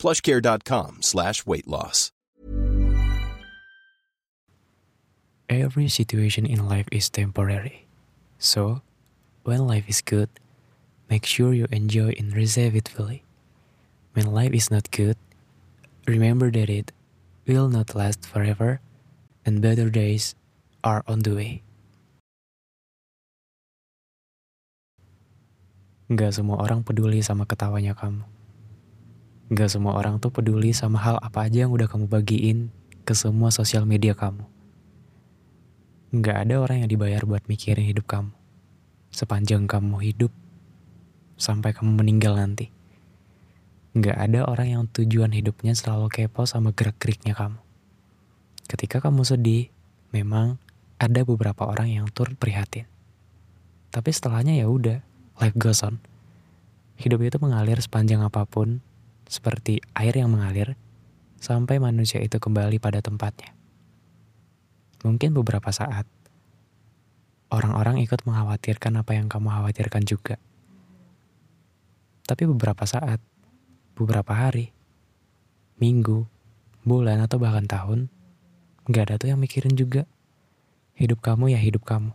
plushcare.com slash weight loss. Every situation in life is temporary. So, when life is good, make sure you enjoy and receive it fully. When life is not good, remember that it will not last forever and better days are on the way. Gak semua orang peduli sama ketawanya kamu. Gak semua orang tuh peduli sama hal apa aja yang udah kamu bagiin ke semua sosial media kamu. Gak ada orang yang dibayar buat mikirin hidup kamu. Sepanjang kamu hidup, sampai kamu meninggal nanti. Gak ada orang yang tujuan hidupnya selalu kepo sama gerak-geriknya kamu. Ketika kamu sedih, memang ada beberapa orang yang turut prihatin. Tapi setelahnya ya udah, life goes on. Hidup itu mengalir sepanjang apa pun, seperti air yang mengalir, sampai manusia itu kembali pada tempatnya. Mungkin beberapa saat, orang-orang ikut mengkhawatirkan apa yang kamu khawatirkan juga. Tapi beberapa saat, beberapa hari, minggu, bulan, atau bahkan tahun, gak ada tuh yang mikirin juga. Hidup kamu ya hidup kamu.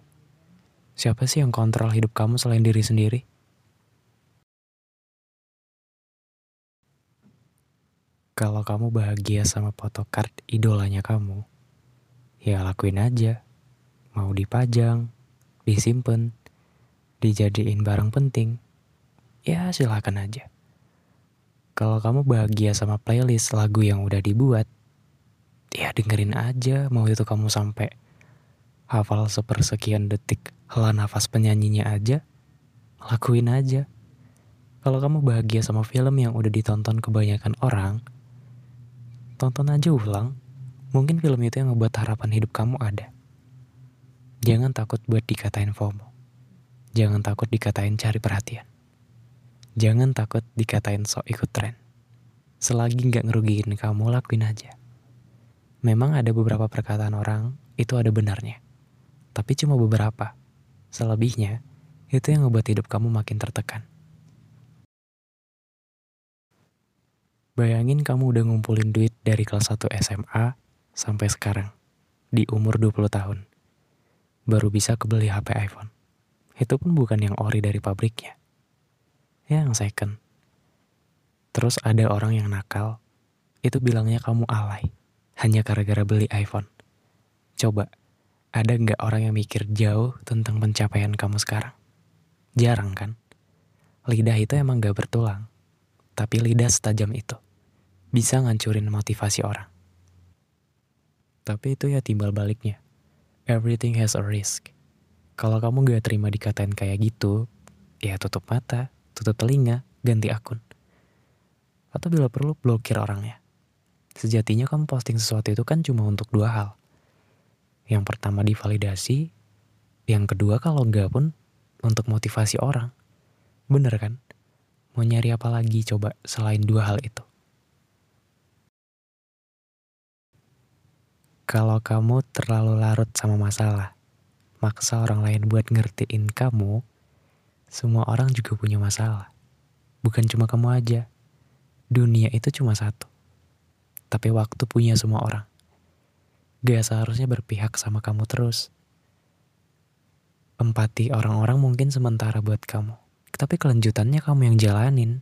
Siapa sih yang kontrol hidup kamu selain diri sendiri? Kalau kamu bahagia sama photocard idolanya kamu, ya lakuin aja. Mau dipajang, disimpan, dijadiin barang penting, ya silakan aja. Kalau kamu bahagia sama playlist lagu yang udah dibuat, ya dengerin aja mau itu kamu sampai hafal sepersekian detik hela nafas penyanyinya aja, lakuin aja. Kalau kamu bahagia sama film yang udah ditonton kebanyakan orang, tonton aja ulang. Mungkin film itu yang ngebuat harapan hidup kamu ada. Jangan takut buat dikatain FOMO. Jangan takut dikatain cari perhatian. Jangan takut dikatain sok ikut tren. Selagi nggak ngerugiin kamu, lakuin aja. Memang ada beberapa perkataan orang, itu ada benarnya. Tapi cuma beberapa. Selebihnya, itu yang ngebuat hidup kamu makin tertekan. Bayangin kamu udah ngumpulin duit dari kelas 1 SMA sampai sekarang, di umur 20 tahun. Baru bisa kebeli HP iPhone. Itu pun bukan yang ori dari pabriknya yang second. Terus ada orang yang nakal, itu bilangnya kamu alay, hanya gara-gara beli iPhone. Coba, ada nggak orang yang mikir jauh tentang pencapaian kamu sekarang? Jarang kan? Lidah itu emang gak bertulang, tapi lidah setajam itu. Bisa ngancurin motivasi orang. Tapi itu ya timbal baliknya. Everything has a risk. Kalau kamu gak terima dikatain kayak gitu, ya tutup mata, tutup telinga, ganti akun. Atau bila perlu blokir orangnya. Sejatinya kamu posting sesuatu itu kan cuma untuk dua hal. Yang pertama divalidasi, yang kedua kalau enggak pun untuk motivasi orang. Bener kan? Mau nyari apa lagi coba selain dua hal itu? Kalau kamu terlalu larut sama masalah, maksa orang lain buat ngertiin kamu, semua orang juga punya masalah. Bukan cuma kamu aja. Dunia itu cuma satu. Tapi waktu punya semua orang. Gak seharusnya berpihak sama kamu terus. Empati orang-orang mungkin sementara buat kamu. Tapi kelanjutannya kamu yang jalanin.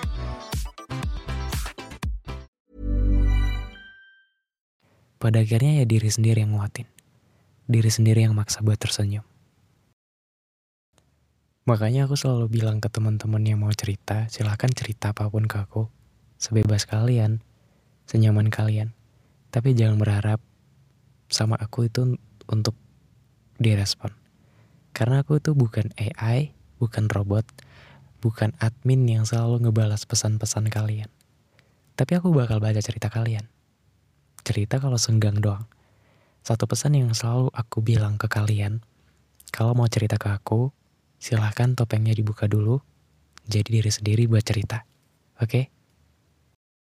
Pada akhirnya ya diri sendiri yang nguatin. Diri sendiri yang maksa buat tersenyum. Makanya aku selalu bilang ke teman-teman yang mau cerita, silahkan cerita apa pun ke aku. Sebebas kalian, senyaman kalian. Tapi jangan berharap sama aku itu untuk direspon. Karena aku itu bukan AI, bukan robot, bukan admin yang selalu ngebalas pesan-pesan kalian. Tapi aku bakal baca cerita kalian. Cerita kalau senggang doang. Satu pesan yang selalu aku bilang ke kalian, kalau mau cerita ke aku, silahkan topengnya dibuka dulu, jadi diri sendiri buat cerita. Oke? Okay?